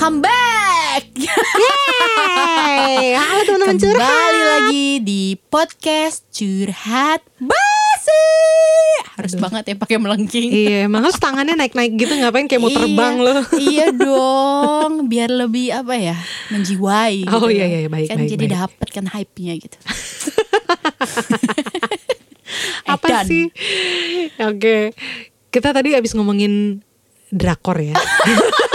Welcome back. Yeay, halo teman-teman Kembali curhat. lagi di podcast curhat basi. Harus banget ya pakai melengking. Iya, emang harus tangannya naik-naik gitu ngapain kayak mau Iya, terbang loh. iya dong, biar lebih apa ya, menjiwai. Oh, gitu iya, loh. iya, baik, Kan baik, jadi baik. dapet kan hype-nya gitu. Apa Edan. sih? Oke. Kita tadi abis ngomongin drakor ya.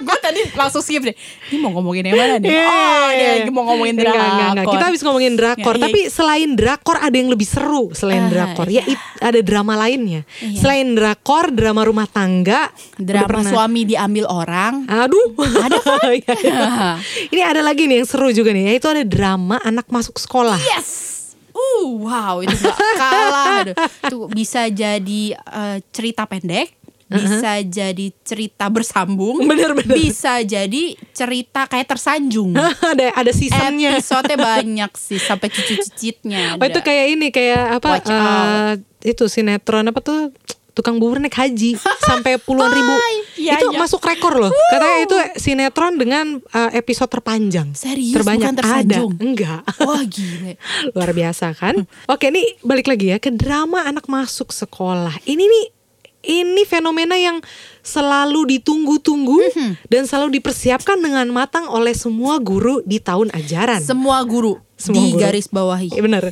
Gue tadi langsung skip deh. Ini mau ngomongin yang mana nih? Iya. Oh, dia lagi mau ngomongin Enggak, drakor. enggak, enggak. Kita habis ngomongin drakor, Ya, iya. tapi selain drakor ada yang lebih seru selain Ah, drakor. iya. Ya it- ada drama lainnya. Iya. Selain drakor, drama rumah tangga, drama pernah- suami diambil orang. Aduh, Ada kan? Iya, iya. Ini ada lagi nih yang seru juga nih, yaitu ada drama anak masuk sekolah. Yes. Uh, wow, itu gak kalah. Aduh. Tuh bisa jadi eh, cerita pendek, bisa jadi cerita bersambung, Bener-bener. bisa jadi cerita kayak tersanjung. ada ada seasonnya. Episode banyak sih sampai cucu-cicitnya. Oh itu kayak ini kayak apa? Watch eh, itu sinetron apa tuh? Tukang bubur naik haji sampai puluhan ribu. Iya, itu iya. masuk rekor loh. Katanya itu sinetron dengan eh, episode terpanjang. Serius, Terbanyak bukan tersanjung? ada. Enggak. Wah gile. Luar biasa kan? Oke, nih balik lagi ya ke drama anak masuk sekolah. Ini nih ini fenomena yang selalu ditunggu-tunggu Mhm. dan selalu dipersiapkan dengan matang oleh semua guru di tahun ajaran. Semua guru Semua di guru. garis bawahi. Iya bener.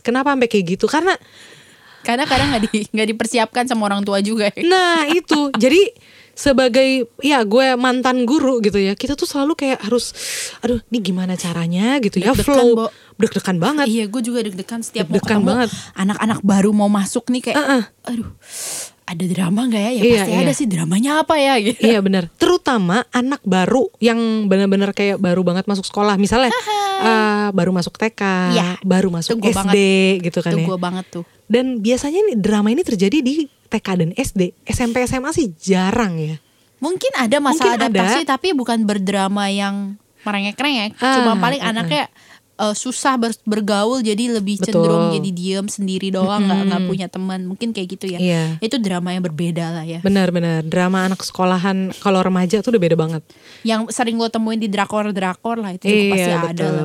Kenapa sampai kayak gitu? Karena Karena kadang nggak di, dipersiapkan sama orang tua juga. ya. nah itu jadi sebagai ya gue mantan guru gitu ya kita tuh selalu kayak harus aduh ini gimana caranya gitu ya flow deg-degan banget Iya, gue juga deg-degan setiap mau Deg-degan banget. anak-anak baru mau masuk nih kayak, Uh-uh. aduh, ada drama nggak ya? Ya Iya, pasti iya. ada sih dramanya apa ya? Gitu. Iya benar. Terutama anak baru yang benar-benar kayak baru banget masuk sekolah. Misalnya eh, baru masuk TK, Iya. baru masuk SD banget. gitu kan Itu ya. gue banget tuh. Dan biasanya nih drama ini terjadi di TK dan SD. SMP SMA sih jarang ya. Mungkin ada masalah Mungkin ada. adaptasi tapi bukan berdrama yang merengek-rengek. Ah, Cuma paling ah, anaknya eh, susah ber- bergaul jadi lebih Betul. cenderung jadi diem sendiri doang nggak nggak punya teman. Mungkin kayak gitu ya. Iya. Itu drama yang berbeda lah ya. Benar-benar drama anak sekolahan kalau remaja tuh udah beda banget. Yang sering lo temuin di drakor-drakor lah itu juga pasti iya ada lah.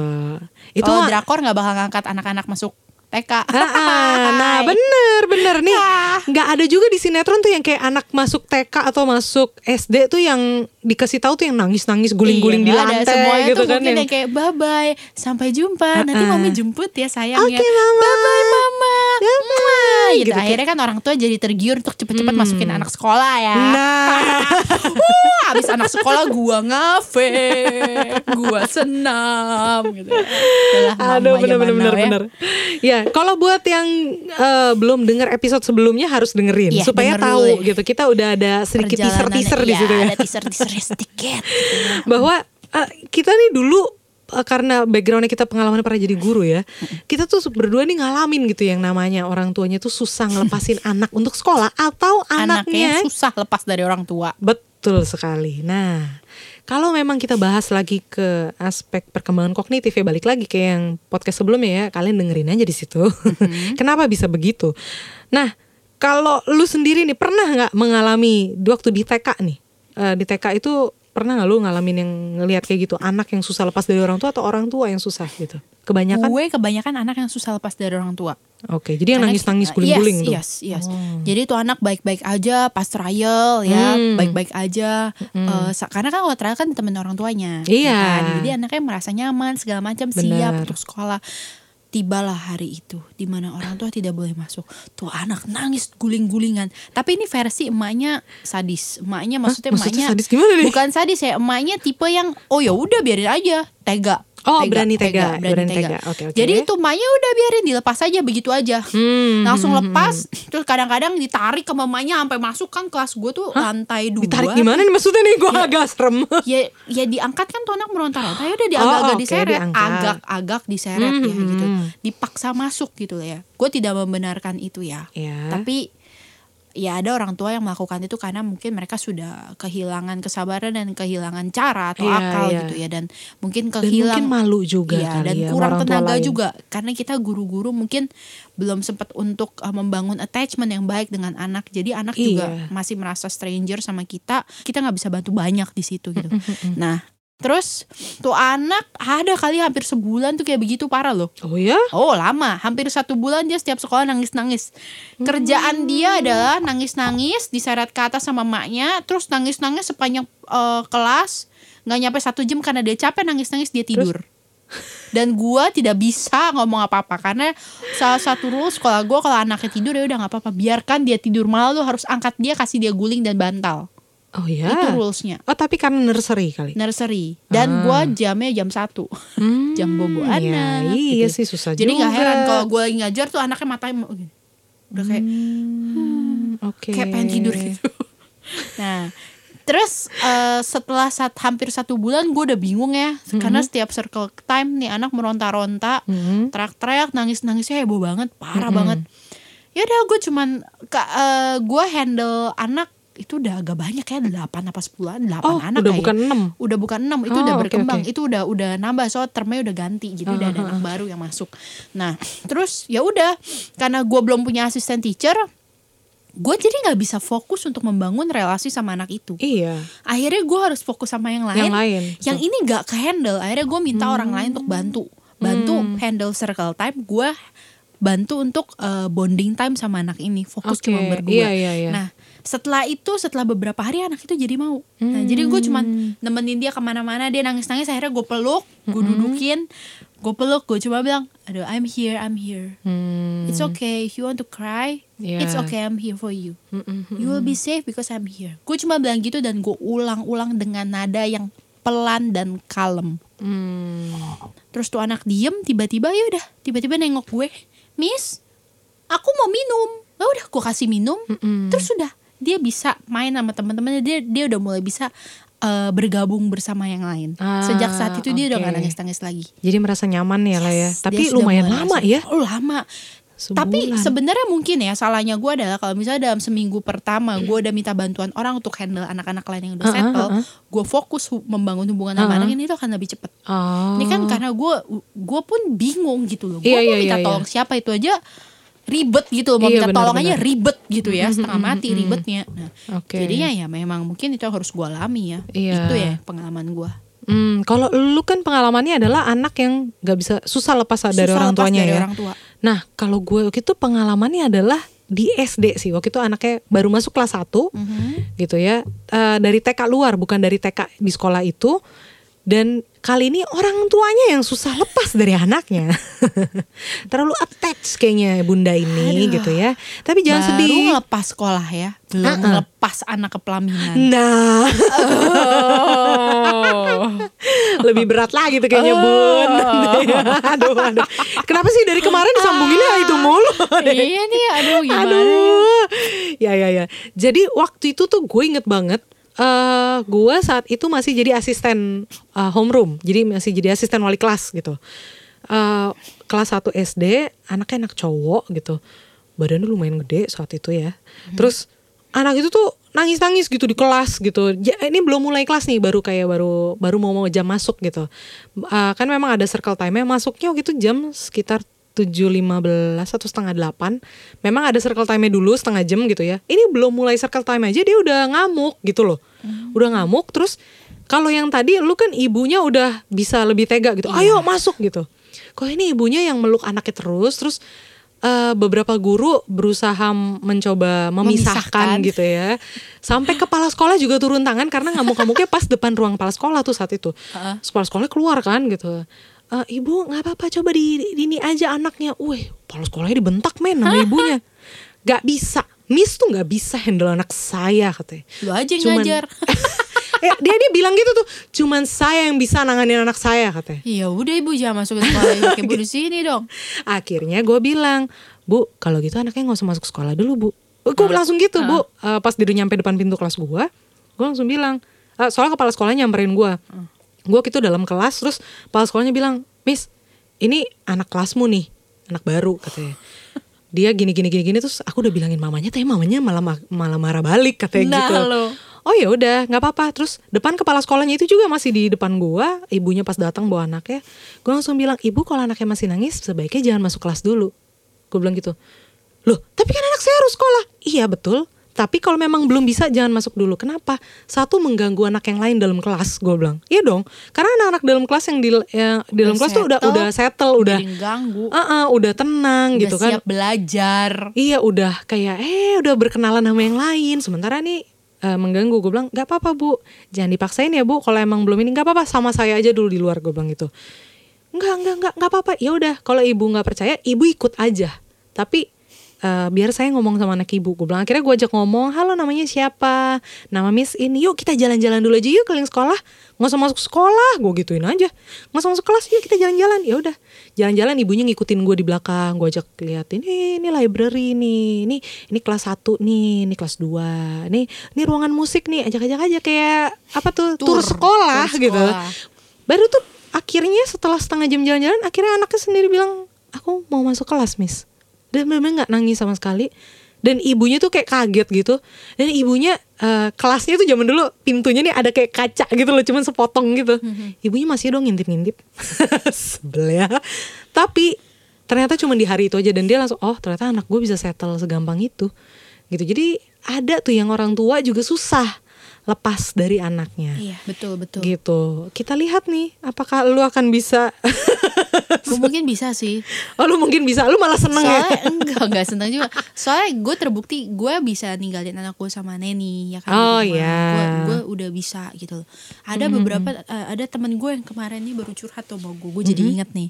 Itu mah- drakor nggak bakal ngangkat anak-anak masuk TK. Ah, ah, nah bener bener nih Ah. nggak ada juga di sinetron tuh yang kayak anak masuk TK atau masuk SD tuh yang dikasih tahu tuh yang nangis nangis guling guling Iya, di nggak ada. lantai Semuanya gitu tuh kan mungkin yang- kayak bye bye sampai jumpa nanti Ah, ah. mami jemput ya sayang Oke, ya Mama. bye bye mama Ya. Mama. gitu. Gitu, akhirnya kan orang tua jadi tergiur untuk cepet-cepet masukin anak sekolah ya nah Wah, abis anak sekolah gua ngafe gua senam gitu Itulah Aduh mama bener zaman bener bener now ya. Ya kalau buat yang eh, belum dengar episode sebelumnya harus dengerin Iya, supaya denger tahu dulu ya. gitu. Kita udah ada sedikit teaser Perjalanannya, teaser di iya, situ ya. ada teaser teaser sedikit gitu ya. Bahwa eh, kita nih dulu eh, karena backgroundnya kita pengalaman pernah jadi guru ya, kita tuh berdua nih ngalamin gitu yang namanya orang tuanya tuh susah ngelepasin anak untuk sekolah atau anaknya anaknya susah lepas dari orang tua Betul sekali. Nah, kalau memang kita bahas lagi ke aspek perkembangan kognitif ya balik lagi ke yang podcast sebelumnya ya, kalian dengerin aja di situ. Kenapa bisa begitu? Nah, kalau lu sendiri nih pernah nggak mengalami waktu di TK nih? Eh, di TK itu pernah nggak lu ngalamin yang ngelihat kayak gitu anak yang susah lepas dari orang tua atau orang tua yang susah gitu? Kebanyakan. gue kebanyakan anak yang susah lepas dari orang tua Oke, jadi yang Karena nangis-nangis kita- guling-guling yes, tuh. Yes, yes. Oh. Jadi itu anak baik-baik aja pas trial ya, Hmm. baik-baik aja. Eh, sa- karena kan kalau trial kan temen orang tuanya. ya Iya. kan? Jadi anaknya merasa nyaman segala macam siap untuk sekolah. Tibalah hari itu di mana orang tua tidak boleh masuk. Tuh anak nangis guling-gulingan. Tapi ini versi emaknya sadis. Emaknya maksudnya maksudnya emaknya sadis gimana nih? Bukan sadis ya, emaknya tipe yang oh ya udah biarin aja, tega. Oh, berani tega, berani tega. Oke, oke. Jadi itu emaknya udah biarin dilepas aja begitu aja Hmm, langsung hmm, hmm, lepas terus kadang-kadang ditarik ke mamanya sampai masuk kan kelas gue tuh lantai dua Ditarik gimana nih maksudnya nih gue Ya. agak serem. ya ya diangkat kan tuh anak meronta-ronta ya udah diagak-agak Oh, oke, diseret agak-agak diseret Hmm, ya hmm, gitu hmm. dipaksa masuk gitu ya gue tidak membenarkan itu ya Ya. tapi ya ada orang tua yang melakukan itu karena mungkin mereka sudah kehilangan kesabaran dan kehilangan cara atau Iya, akal iya. gitu ya dan mungkin Dan kehilang mungkin malu juga Iya, kali dan ya kurang tenaga lain. juga karena kita guru-guru mungkin belum sempat untuk uh, membangun attachment yang baik dengan anak jadi anak juga Iya. masih merasa stranger sama kita kita nggak bisa bantu banyak di situ gitu nah terus tuh anak ada kali hampir sebulan tuh kayak begitu parah loh Oh ya? Oh lama, hampir satu bulan dia setiap sekolah nangis-nangis. Kerjaan dia adalah nangis-nangis, diseret ke atas sama maknya, terus nangis-nangis sepanjang eh, kelas, nggak nyampe satu jam karena dia capek nangis-nangis dia tidur. Dan gua tidak bisa ngomong apa-apa karena salah satu rules sekolah gua kalau anaknya tidur ya udah nggak apa-apa, biarkan dia tidur malah lu harus angkat dia, kasih dia guling dan bantal. Oh ya? Itu rulesnya. Oh tapi karena nursery kali? Nursery dan gua jamnya jam satu Hmm, jam bobo ya, anak Iya gitu. sih susah Jadi juga. nggak heran kalau gue lagi ngajar tuh anaknya matanya gini. udah kayak Hmm, Oke. kayak pengen tidur gitu. nah, terus eh, setelah saat hampir satu bulan gue udah bingung ya karena setiap circle time nih anak meronta-ronta, Mhm. teriak-teriak, nangis-nangisnya heboh banget, parah banget. Ya udah gue cuman ka- eh, gue handle anak itu udah agak banyak ya 8 apa 10 8 Oh, anak udah kayak. bukan enam. udah bukan enam itu Oh, udah berkembang oke. itu udah udah nambah soal termnya udah ganti jadi udah ada anak baru yang masuk nah terus ya udah karena gue belum punya asisten teacher gue jadi nggak bisa fokus untuk membangun relasi sama anak itu Iya. akhirnya gue harus fokus sama yang lain Yang lain. yang ini nggak ke handle akhirnya gue minta orang lain untuk bantu bantu Hmm. handle circle time gue bantu untuk eh, bonding time sama anak ini fokus Oke, cuma berdua iya, iya, iya. nah setelah itu setelah beberapa hari anak itu jadi mau nah jadi gue cuman Hmm. nemenin dia ke mana-mana dia nangis-nangis akhirnya gue peluk gue dudukin gue peluk gue cuma bilang aduh I'm here I'm here Hmm, it's okay if you want to cry it's Iya. okay I'm here for you mm-mm. You will be safe because I'm here. Gue cuma bilang gitu dan gue ulang-ulang dengan nada yang pelan dan kalem. Hmm. Terus tuh anak diem tiba-tiba ya udah tiba-tiba nengok gue, Miss, aku mau minum. Ya udah gue kasih minum. Mm-mm. Terus sudah dia bisa main sama teman-temannya dia dia udah mulai bisa eh, bergabung bersama yang lain. Ah, Sejak saat itu dia udah gak nangis-nangis lagi. Jadi merasa nyaman ya lah ya. Tapi lumayan lama ya. Oh lama. Tapi Sebulan. sebenarnya mungkin ya salahnya gue adalah kalau misalnya dalam seminggu pertama gue udah minta bantuan orang untuk handle anak-anak lain yang udah Uh-uh, settle, uh-uh. gue fokus hu- membangun hubungan sama Uh-uh. anak ini itu akan lebih cepet. Oh. Ini kan karena gue gue pun bingung gitu loh. Gue Iya, mau iya, minta iya, tolong siapa itu aja ribet gitu. Mau Iya, minta tolong aja ribet gitu ya, setengah mati ribetnya. Nah, Oke. jadinya ya memang mungkin itu harus gue alami ya. Iya. Itu ya pengalaman gue. Hmm, kalau lu kan pengalamannya adalah anak yang nggak bisa susah lepas dari orang tuanya dari ya. orang tua. Nah, kalau gue waktu itu pengalamannya adalah di SD sih. Waktu itu anaknya baru masuk kelas 1 Mhm. gitu ya. Eh, dari TK luar bukan dari TK di sekolah itu. Dan kali ini orang tuanya yang susah lepas dari anaknya. Terlalu attach kayaknya bunda ini Aduh. gitu ya. Tapi jangan Baru sedih. ngelepas sekolah ya, belum Uh-uh. ngelepas anak ke pelaminan. Nah, lebih berat lagi tuh kayaknya bun. aduh, aduh. Kenapa sih dari kemarin disambunginnya itu mulu? iya nih, aduh gimana ya? Aduh. Ya ya ya. Jadi waktu itu tuh gue inget banget eh gue saat itu masih jadi asisten eh, homeroom. Jadi masih jadi asisten wali kelas gitu. Eh kelas 1 SD, anaknya anak cowok gitu. Badannya lumayan gede saat itu ya. Terus anak itu tuh nangis-nangis gitu di kelas gitu. Ja- ini belum mulai kelas nih, baru kayak baru baru mau mau jam masuk gitu. Eh, kan memang ada circle time-nya. Masuknya waktu itu jam sekitar 7.15 atau setengah 8 Memang ada circle time-nya dulu setengah jam gitu ya. Ini belum mulai circle time aja dia udah ngamuk gitu loh. Udah ngamuk terus kalau yang tadi lu kan ibunya udah bisa lebih tega gitu. Ayo masuk gitu. Kok ini ibunya yang meluk anaknya terus Terus eh, beberapa guru berusaha mencoba memisahkan, Memisahkan. gitu ya. Sampai kepala sekolah juga turun tangan Karena ngamuk-ngamuknya pas depan ruang kepala sekolah tuh saat itu. Kepala sekolah keluar kan gitu "Eh, ibu nggak apa-apa coba di di- ini aja anaknya. Wih, kepala sekolahnya dibentak men sama ibunya. Gak bisa, Miss tuh nggak bisa handle anak saya katanya. Lu aja yang Cuman- ngajar. eh, dia dia bilang gitu tuh, cuman saya yang bisa nanganin anak saya katanya. Ya udah ibu jangan masuk ke sekolah ibu di sini dong. Akhirnya gue bilang, bu kalau gitu anaknya nggak usah masuk sekolah dulu bu. Gue langsung gitu bu, Eh, pas dia udah nyampe depan pintu kelas gue, gue langsung bilang, eh, soalnya kepala sekolahnya nyamperin gue. Gue gitu dalam kelas, terus kepala sekolahnya bilang, Miss, ini anak kelasmu nih, anak baru katanya. dia gini gini gini gini terus aku udah bilangin mamanya tapi mamanya malah ma- malah marah balik katanya Nah, gitu. lo. oh ya udah nggak apa-apa. Terus depan kepala sekolahnya itu juga masih di depan gua ibunya pas datang bawa anaknya. Gua langsung bilang ibu kalau anaknya masih nangis sebaiknya jangan masuk kelas dulu. Gue bilang gitu. Loh tapi kan anak saya harus sekolah. Iya betul tapi kalau memang belum bisa jangan masuk dulu kenapa satu mengganggu anak yang lain dalam kelas gue bilang iya dong karena anak-anak dalam kelas yang di, yang di dalam kelas tuh udah udah settle udah ganggu. Ah, ah, udah tenang udah gitu kan siap belajar. Iya udah kayak eh udah berkenalan sama yang lain. Sementara nih eh, mengganggu gue bilang nggak apa-apa bu, jangan dipaksain ya bu. Kalau emang belum ini nggak apa-apa sama saya aja dulu di luar gue bilang gitu. Nggak nggak nggak nggak apa-apa. Ya udah kalau ibu nggak percaya ibu ikut aja. Tapi eh, biar saya ngomong sama anak ibu. Gue bilang akhirnya gue ajak ngomong. Halo namanya siapa? Nama Miss ini. Yuk kita jalan-jalan dulu aja yuk keliling sekolah. Nggak usah masuk sekolah. Gue gituin aja. Nggak usah masuk kelas. Yuk kita jalan-jalan. Ya udah jalan-jalan ibunya ngikutin gue di belakang. Gue ajak lihat ini ini library nih. Ini ini kelas 1 nih. Ini kelas 2 Nih ini ruangan musik nih. Ajak-ajak aja kayak apa tuh tur, Tur, sekolah tur gitu. sekolah. Baru tuh akhirnya setelah setengah jam jalan-jalan akhirnya anaknya sendiri bilang aku mau masuk kelas miss dan memang nggak nangis sama sekali. Dan ibunya tuh kayak kaget gitu. Dan ibunya eh, kelasnya tuh zaman dulu pintunya nih ada kayak kaca gitu loh cuman sepotong gitu. Ibunya masih dong ngintip-ngintip. Sebel ya. Tapi ternyata cuma di hari itu aja dan dia langsung oh ternyata anak gue bisa settle segampang itu. Gitu. Jadi ada tuh yang orang tua juga susah lepas dari anaknya Iya, betul betul. gitu kita lihat nih apakah lu akan bisa Gue mungkin bisa sih. oh lu mungkin bisa lu malah seneng ya Soalnya enggak enggak seneng juga. Soalnya gue terbukti gue bisa ninggalin anak gue sama Neni ya kan. Oh, iya. Gue gue udah bisa gitu. loh. Ada beberapa eh, ada teman gue yang kemarin nih baru curhat sama gue. Gue jadi inget nih.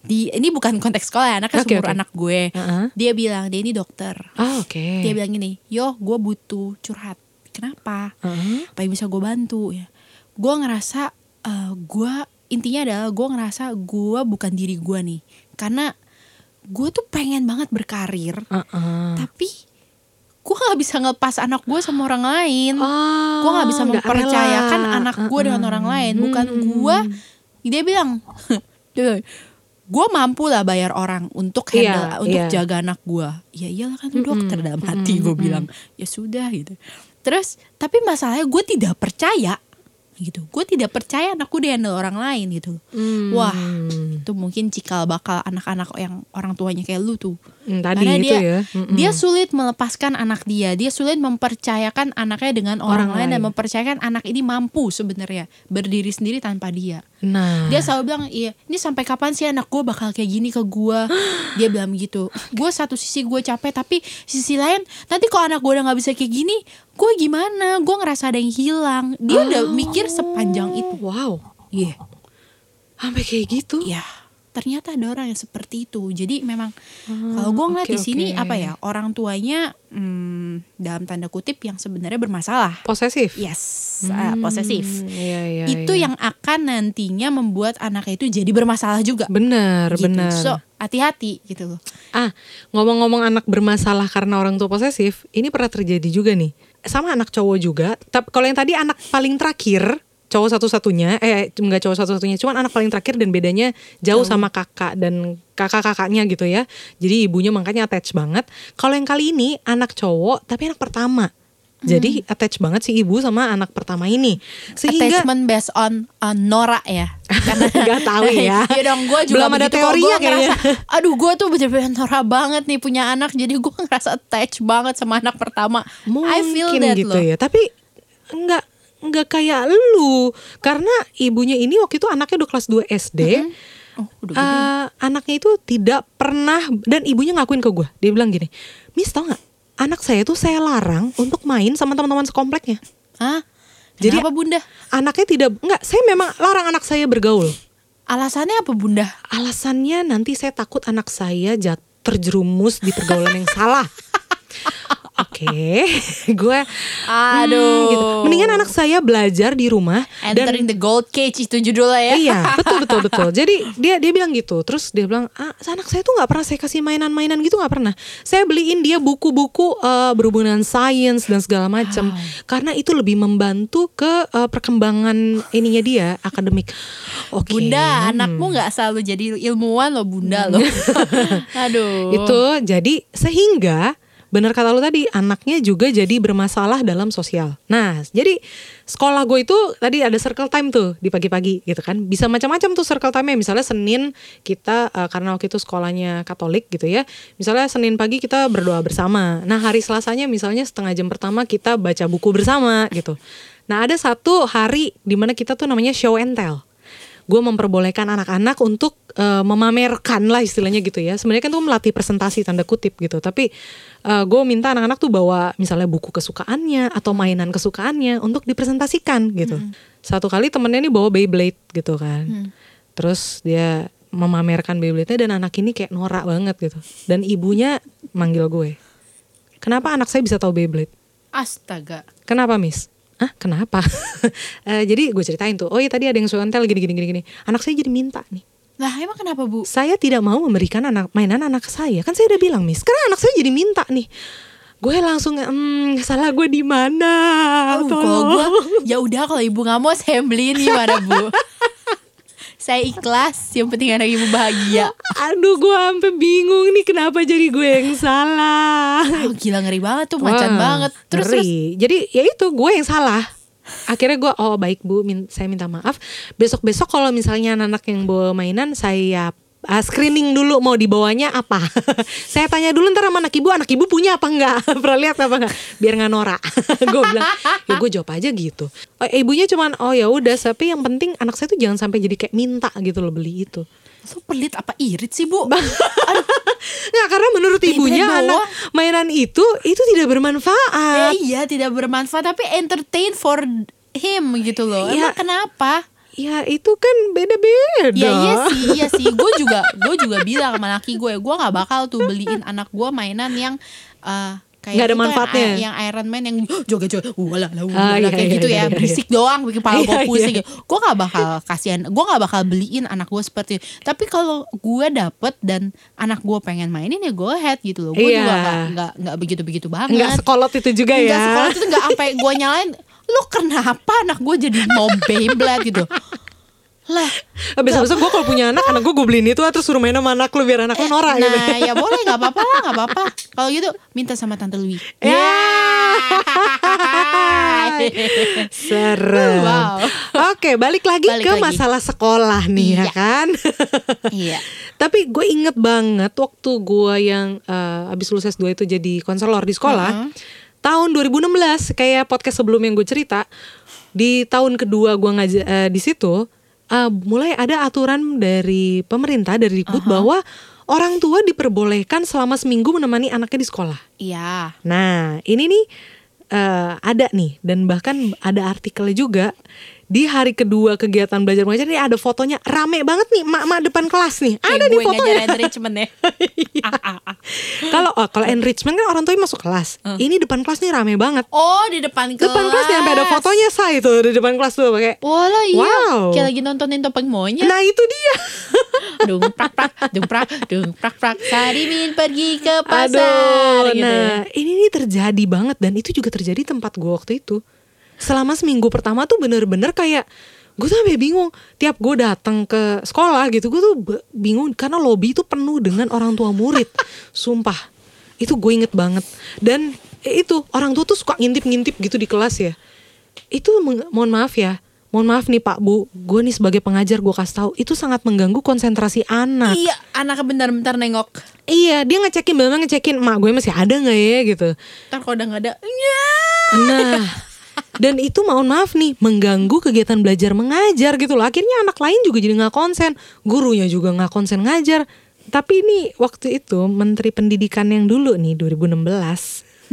Di ini bukan konteks sekolah ya, anaknya Oke, seumur oke. anak gue. Heeh. Dia bilang dia ini dokter. Ah, oke Dia bilang gini, yo gue butuh curhat. Kenapa? Heeh. Apa yang bisa gue bantu ya? Gue ngerasa eh, gue intinya adalah gue ngerasa gue bukan diri gue nih, karena gue tuh pengen banget berkarir, Heeh. tapi gue nggak bisa ngelepas anak gue sama orang lain. Oh, gue nggak bisa mempercayakan rela. anak gue dengan Heeh. orang lain. Bukan Hmm. gue, dia bilang, gue mampu lah bayar orang untuk handle, Iya, untuk iya. jaga anak gue. Ya iyalah kan lu dokter dalam hati gue bilang. Ya sudah gitu. Terus tapi masalahnya gue tidak percaya gitu. Gue tidak percaya anakku di handle orang lain gitu. Hmm. Wah, itu mungkin cikal bakal anak-anak yang orang tuanya kayak lu tuh. Hmm, tadi Karena itu dia ya. Mm-mm. dia sulit melepaskan anak dia, dia sulit mempercayakan anaknya dengan orang, Orang lain, dan lain. mempercayakan anak ini mampu sebenarnya berdiri sendiri tanpa dia. Nah, Dia selalu bilang, iya, ini sampai kapan sih anak gue bakal kayak gini ke gue? dia bilang gitu. Gue satu sisi gue capek, tapi sisi lain nanti kalau anak gue udah nggak bisa kayak gini, gue gimana? Gue ngerasa ada yang hilang. Dia udah mikir sepanjang itu. wow, Iya, sampai kayak gitu. Iya. Ternyata ada orang yang seperti itu. Jadi memang kalau gue ngeliat oke, di sini oke. apa ya orang tuanya hmm, dalam tanda kutip yang sebenarnya bermasalah. Posesif. Yes, ah, posesif. Hmm, Iya, iya, itu iya. yang akan nantinya membuat anaknya itu jadi bermasalah juga. benar, gitu. benar. So hati-hati gitu loh. Ah, ngomong-ngomong anak bermasalah karena orang tua posesif, ini pernah terjadi juga nih. Sama anak cowok juga. Tapi kalau yang tadi anak paling terakhir, cowok satu-satunya, eh enggak cowok satu-satunya, cuman anak paling terakhir dan bedanya jauh sama kakak dan kakak-kakaknya gitu ya. Jadi ibunya makanya attach banget. Kalau yang kali ini anak cowok tapi anak pertama. Jadi attach banget si ibu sama anak pertama ini. Sehingga Attachment based on uh, Nora ya. Karena Nggak tahu ya. Iya dong, gue juga Belum ada teorinya Gua ngerasa, kayaknya. aduh gue tuh bener-bener Nora banget nih punya anak. Jadi gue ngerasa attach banget sama anak pertama. mungkin I feel that gitu loh. ya tapi nggak nggak kayak lu karena ibunya ini waktu itu anaknya udah kelas 2 SD Oh, udah gede. Eh, anaknya itu tidak pernah dan ibunya ngakuin ke gue dia bilang gini Miss tau nggak anak saya tuh saya larang untuk main sama teman-teman sekompleknya Hah? Jadi- Kenapa bunda? anaknya tidak nggak saya memang larang anak saya bergaul Alasannya apa bunda? alasannya nanti saya takut anak saya jat terjerumus di pergaulan yang salah. Oke, gue Aduh. gitu. Mendingan anak saya belajar di rumah dan Entering the gold cage itu judulnya ya. iya betul betul betul. Jadi dia dia bilang gitu. Terus dia bilang, ah, anak saya tuh nggak pernah saya kasih mainan-mainan gitu nggak pernah. Saya beliin dia buku-buku eh, berhubungan sains dan segala macam karena itu lebih membantu ke eh, perkembangan ininya dia akademik. Oke. Bunda, anakmu nggak selalu jadi ilmuwan loh, Bunda loh. Aduh. Itu jadi sehingga benar kata lu tadi anaknya juga jadi bermasalah dalam sosial. Nah, jadi sekolah gue itu tadi ada circle time tuh di pagi-pagi gitu kan. Bisa macam-macam tuh circle time-nya. Misalnya Senin kita eh, karena waktu itu sekolahnya Katolik gitu ya. Misalnya Senin pagi kita berdoa bersama. Nah, hari Selasanya misalnya setengah jam pertama kita baca buku bersama gitu. Nah, ada satu hari di mana kita tuh namanya show and tell gue memperbolehkan anak-anak untuk eh, memamerkan lah istilahnya gitu ya. Sebenarnya kan tuh melatih presentasi tanda kutip gitu. Tapi gue minta anak-anak tuh bawa misalnya buku kesukaannya atau mainan kesukaannya untuk dipresentasikan gitu. Satu kali temennya nih bawa Beyblade gitu kan. Terus dia memamerkan Beyblade-nya dan anak ini kayak norak banget gitu. Dan ibunya manggil gue. Kenapa anak saya bisa tahu Beyblade? Astaga. Kenapa Miss? Ah kenapa? Eh, jadi gue ceritain tuh, oh iya tadi ada yang suentel gini gini gini gini. Anak saya jadi minta nih. Lah emang kenapa bu? Saya tidak mau memberikan anak mainan anak saya. Kan saya udah bilang Miss, karena anak saya jadi minta nih. Gue langsung, hmm, salah gue di mana? Oh, kalau gua, ya udah kalau ibu nggak mau saya beliin gimana bu? saya ikhlas, yang penting anak ibu bahagia. Aduh, gue sampai bingung nih kenapa jadi gue yang salah. Oh, gila ngeri banget tuh, macan Wah, banget. Terus terus. Jadi ya itu gue yang salah. Akhirnya gue oh baik bu, min- saya minta maaf. Besok besok kalau misalnya anak yang bawa mainan saya uh, screening dulu mau dibawanya apa. saya tanya dulu ntar sama anak ibu, anak ibu punya apa enggak? Pernah lihat apa enggak? Biar nggak norak. gue bilang ya gue jawab aja gitu. Oh, ibunya cuman oh ya udah, tapi yang penting anak saya tuh jangan sampai jadi kayak minta gitu loh beli itu. Lu pelit apa irit sih bu? Nggak karena menurut ibunya doang. anak mainan itu itu tidak bermanfaat. Eh, iya tidak bermanfaat tapi entertain for him gitu loh. Iya. Emang kenapa? Ya itu kan beda-beda. Ya iya sih, iya sih. Gue juga, gue juga bilang sama laki gue, gue nggak bakal tuh beliin anak gue mainan yang eh, kayak Nggak ada itu yang- manfaatnya. Yang, Iron Man yang joget-joget, wala Ah, wala iya, kayak iya, gitu iya, ya, iya, berisik doang, bikin kepala gue Iya, pusing. iya. Gue nggak bakal kasihan, gue nggak bakal beliin anak gue seperti itu. Tapi kalau gue dapet dan anak gue pengen mainin ya gue head gitu loh. Gue Iya. juga nggak nggak nggak begitu-begitu banget. Enggak sekolot itu juga ya. Enggak sekolah itu nggak sampai gue nyalain lu kenapa anak gue jadi mau Beyblade gitu lah Besok-besok gue kalau punya anak, anak gue gue beliin itu terus suruh main sama anak lu biar anak lu norak gitu. nah ya boleh nggak apa-apa lah nggak apa-apa kalau gitu minta sama tante Louis Ya. Serem. Wow. Oke, balik lagi Balik ke lagi. masalah sekolah nih ya Iya. kan. iya Tapi gue inget banget waktu gue yang eh, abis lulus S2 itu jadi konselor di sekolah. Tahun 2016 kayak podcast sebelum yang gue cerita. Di tahun kedua gue ngajar eh, di situ eh, mulai ada aturan dari pemerintah dari Dikbud bahwa orang tua diperbolehkan selama seminggu menemani anaknya di sekolah. iya Nah, ini nih eh, ada nih dan bahkan ada artikelnya juga di hari kedua kegiatan belajar mengajar ini ada fotonya rame banget nih emak-emak depan kelas nih. kayak ada nih gue ngajar fotonya. enrichment ya Ah, ah, ah. Kalau oh, kalau enrichment kan orang tuanya masuk kelas. Ini depan kelas nih rame banget. oh di depan kelas Depan kelas nih sampai ada fotonya say itu di depan kelas tuh pakai. Iya Wow. Kayak lagi nontonin topeng monyet Nah, itu dia. Dung prak prak Dung prak Dung prak prak Sarimin pergi ke pasar Aduh, gitu nah ini nih terjadi banget dan itu juga terjadi di tempat gue waktu itu. Selama seminggu pertama tuh bener-bener kayak gue tuh sampai bingung. Tiap gue datang ke sekolah gitu, gue tuh bingung karena lobby itu penuh dengan orang tua murid. Sumpah, itu gue inget banget. Dan eh, itu orang tua tuh suka ngintip-ngintip gitu di kelas ya. Itu mohon maaf ya. Mohon maaf nih Pak Bu, gue nih sebagai pengajar gue kasih tahu itu sangat mengganggu konsentrasi anak. Iya anaknya bentar-bentar nengok Iya, dia ngecekin benar ngecekin emak gue masih ada nggak ya gitu. Ntar kalau udah gak ada. Nah, dan itu mohon maaf nih mengganggu kegiatan belajar mengajar gitu loh. Akhirnya anak lain juga jadi nggak konsen, gurunya juga nggak konsen ngajar. Tapi ini waktu itu Menteri Pendidikan yang dulu nih 2016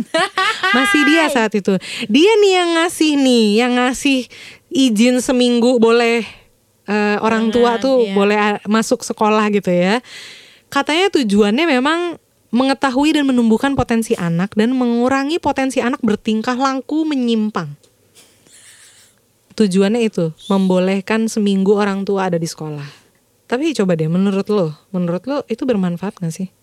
masih dia saat itu. Dia nih yang ngasih nih, yang ngasih izin seminggu boleh eh, orang tua tuh iya. boleh ah, masuk sekolah gitu ya. Katanya tujuannya memang mengetahui dan menumbuhkan potensi anak dan mengurangi potensi anak bertingkah laku menyimpang. Tujuannya itu membolehkan seminggu orang tua ada di sekolah. Tapi coba deh, menurut lo, menurut lo itu bermanfaat gak sih?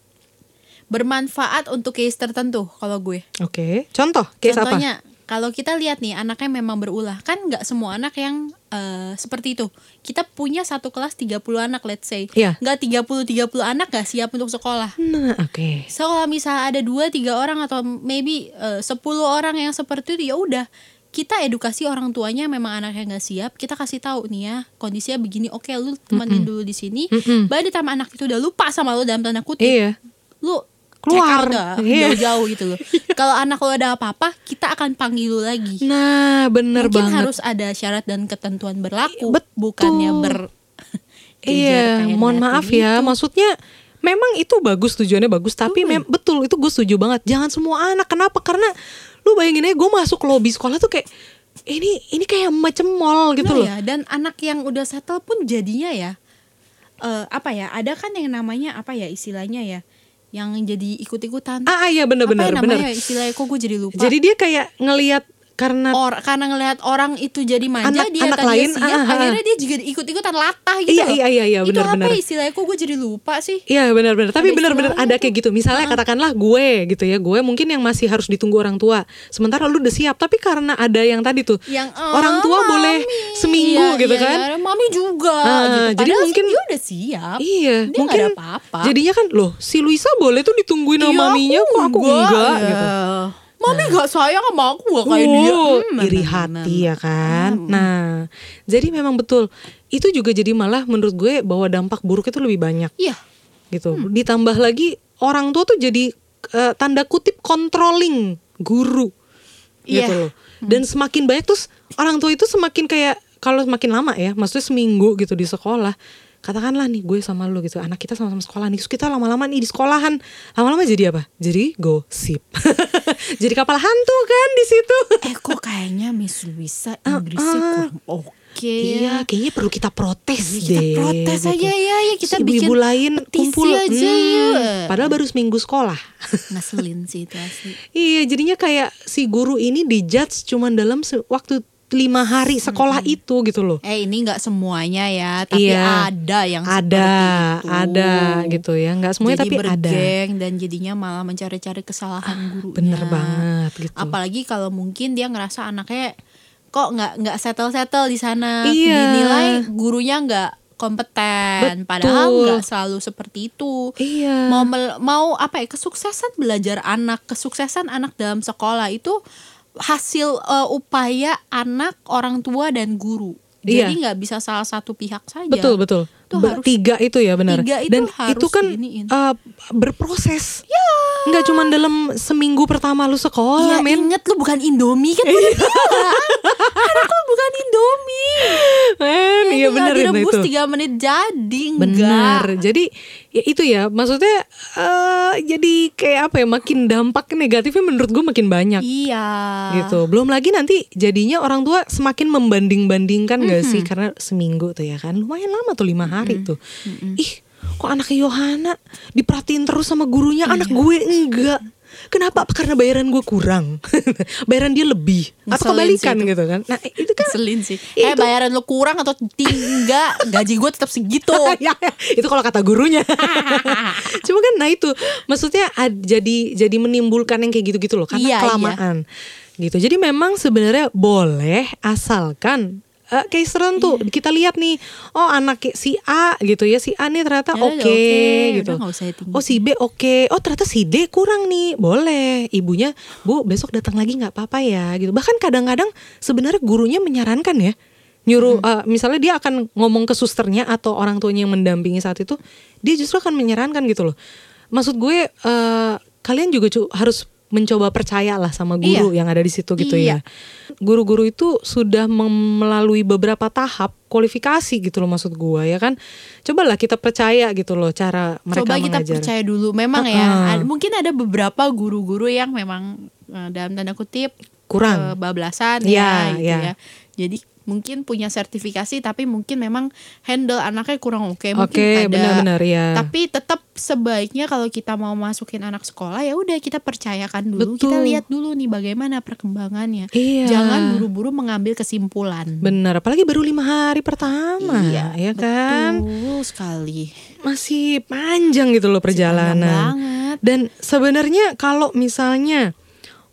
Bermanfaat untuk case tertentu kalau gue. Oke, contoh, case apa? Contohnya kalau kita lihat nih anaknya memang berulah kan nggak semua anak yang eh, seperti itu kita punya satu kelas 30 anak let's say Iya. nggak 30 30 anak nggak siap untuk sekolah Nah, oke. so kalau misalnya ada dua tiga orang atau maybe eh, 10 orang yang seperti itu ya udah kita edukasi orang tuanya memang anaknya nggak siap kita kasih tahu nih ya kondisinya begini oke lu temenin dulu di sini Mm-mm. baru ditambah anak itu udah lupa sama lu dalam tanda kutip Iya. lu Keluar. check out dah, Iya. jauh-jauh gitu loh kalau anak lo ada apa-apa kita akan panggil lu lagi Nah, bener mungkin banget. harus ada syarat dan ketentuan berlaku Betul. bukannya ber Iya, mohon maaf ya. itu. Maksudnya memang itu bagus tujuannya bagus, tapi mem- betul itu gue setuju banget. Jangan semua anak. Kenapa? Karena lu bayangin aja gue masuk lobi sekolah tuh kayak ini ini kayak macam mall gitu Nah loh. ya, dan anak yang udah settle pun jadinya ya eh, apa ya ada kan yang namanya apa ya istilahnya ya yang jadi ikut-ikutan Ah, ah, iya bener apa bener ya bener. istilahnya kok gue jadi lupa Jadi dia kayak ngelihat karena Or, karena ngelihat orang itu jadi manja Anak- dia anak tadinya lain, siap ah, ah, ah. akhirnya dia juga ikut-ikutan latah gitu Iya, iya, iya, iya, itu benar-benar. apa istilahnya kok gue jadi lupa sih Iya benar-benar. Tapi Ada benar-benar istilahnya ada kayak gitu. Misalnya katakanlah gue gitu ya, gue mungkin yang masih harus ditunggu orang tua. Sementara lu udah siap, tapi karena ada yang tadi tuh yang orang "Ah, tua mami." boleh seminggu Iya, gitu iya, kan? iya, mami juga Ah, gitu. jadi Padahal mungkin- dia udah siap Iya, Dia mungkin ada apa-apa. jadinya kan loh si Luisa boleh tuh ditungguin sama Iya, maminya kok aku enggak Iya. gitu. Mami gak sayang sama aku gak kayak dia Oh, Hmm, iri nah, nah, hati nah. ya kan. Nah, jadi memang betul. Itu juga jadi malah menurut gue bahwa dampak buruk itu lebih banyak Iya gitu. Ditambah lagi orang tua tuh jadi eh, tanda kutip controlling guru gitu Iya. loh. Dan semakin banyak terus orang tua itu semakin kayak kalau semakin lama ya, maksudnya seminggu gitu di sekolah. Katakanlah nih gue sama lu gitu, anak kita sama-sama sekolah nih, terus kita lama-lama nih di sekolahan, lama-lama jadi apa? Jadi gosip, jadi kapal hantu kan di situ. Eh kok kayaknya Miss Luisa Inggrisnya ah. kurang oke Iya, ya kayaknya perlu kita protes Kita deh. protes gitu. aja ya, ya kita bikin ibu-ibu lain kumpul, aja hmm, ya. padahal baru seminggu sekolah. Ngeselin sih itu asli Iya, jadinya kayak si guru ini dijudge cuman dalam waktu lima hari sekolah itu gitu loh. Eh ini nggak semuanya ya, tapi Iya. ada yang Ada, itu. ada gitu ya. Nggak semuanya Jadi tapi ada. bergeng dan jadinya malah mencari-cari kesalahan gurunya. Bener banget gitu. Apalagi kalau mungkin dia ngerasa anaknya kok nggak nggak settle settle di sana, Iya. dinilai gurunya nggak kompeten. Betul. Padahal nggak selalu seperti itu. Iya. Mau mau apa ya kesuksesan belajar anak, kesuksesan anak dalam sekolah itu hasil eh, upaya anak, orang tua dan guru. Iya. Jadi nggak bisa salah satu pihak saja. Betul betul. Itu harus- tiga itu ya benar. tiga itu Dan harus itu kan diiniin. eh, berproses. Ya. Nggak cuma dalam seminggu pertama lu sekolah, Iya men. inget lu bukan Indomie kan Anak lu bukan Indomie Men, iya benar itu. direbus 3 menit jadi Benar. Jadi ya itu ya maksudnya eh jadi kayak apa ya makin dampak negatifnya menurut gue makin banyak Iya gitu. Belum lagi nanti jadinya orang tua semakin membanding-bandingkan gak sih karena seminggu tuh ya kan lumayan lama tuh lima hari tuh. Ih kok anaknya Yohana diperhatiin terus sama gurunya anak Iya. gue enggak. Kenapa? Apa karena bayaran gue kurang? bayaran dia lebih atau Ngeselin sih kebalikan itu. gitu kan? Nah itu kan Selin sih Ya, Eh itu- bayaran lu kurang atau tinggal Gaji gue tetap segitu ya, ya, itu kalau kata gurunya. Cuma kan nah itu maksudnya ad- jadi jadi menimbulkan yang kayak gitu-gitu loh karena Iya, kelamaan. Gitu. Jadi memang sebenarnya boleh asalkan eh, case tertentu kita lihat nih oh anak si A gitu ya si A nih ternyata Ya oke udah oke, gitu. Nggak usah tinggi. oh si B oke. Oh ternyata si D kurang nih. Boleh. Ibunya bu besok datang lagi nggak apa-apa ya gitu. Bahkan kadang-kadang sebenarnya gurunya menyarankan ya nyuruh eh, misalnya dia akan ngomong ke susternya atau orang tuanya yang mendampingi saat itu dia justru akan menyarankan gitu loh. Maksud gue eh, kalian juga cu- harus mencoba percaya lah sama guru Iya. yang ada di situ gitu Iya. ya guru-guru itu sudah melalui beberapa tahap kualifikasi gitu loh maksud gue ya kan cobalah kita percaya gitu loh cara mereka Coba kita mengajar percaya dulu Memang ya Uh-uh. ad- Mungkin ada beberapa guru-guru yang memang eh, Dalam tanda kutip Kurang. kebablasan Iya, ya gitu iya. ya Jadi mungkin punya sertifikasi tapi mungkin memang handle anaknya kurang oke mungkin Oke, ada benar-benar ya. tapi tetap sebaiknya kalau kita mau masukin anak sekolah ya udah kita percayakan dulu Betul. kita lihat dulu nih bagaimana perkembangannya Iya. jangan buru-buru mengambil kesimpulan Benar, apalagi baru lima hari pertama, ya kan? betul sekali Masih panjang gitu loh perjalanan. banget. Dan sebenarnya kalau misalnya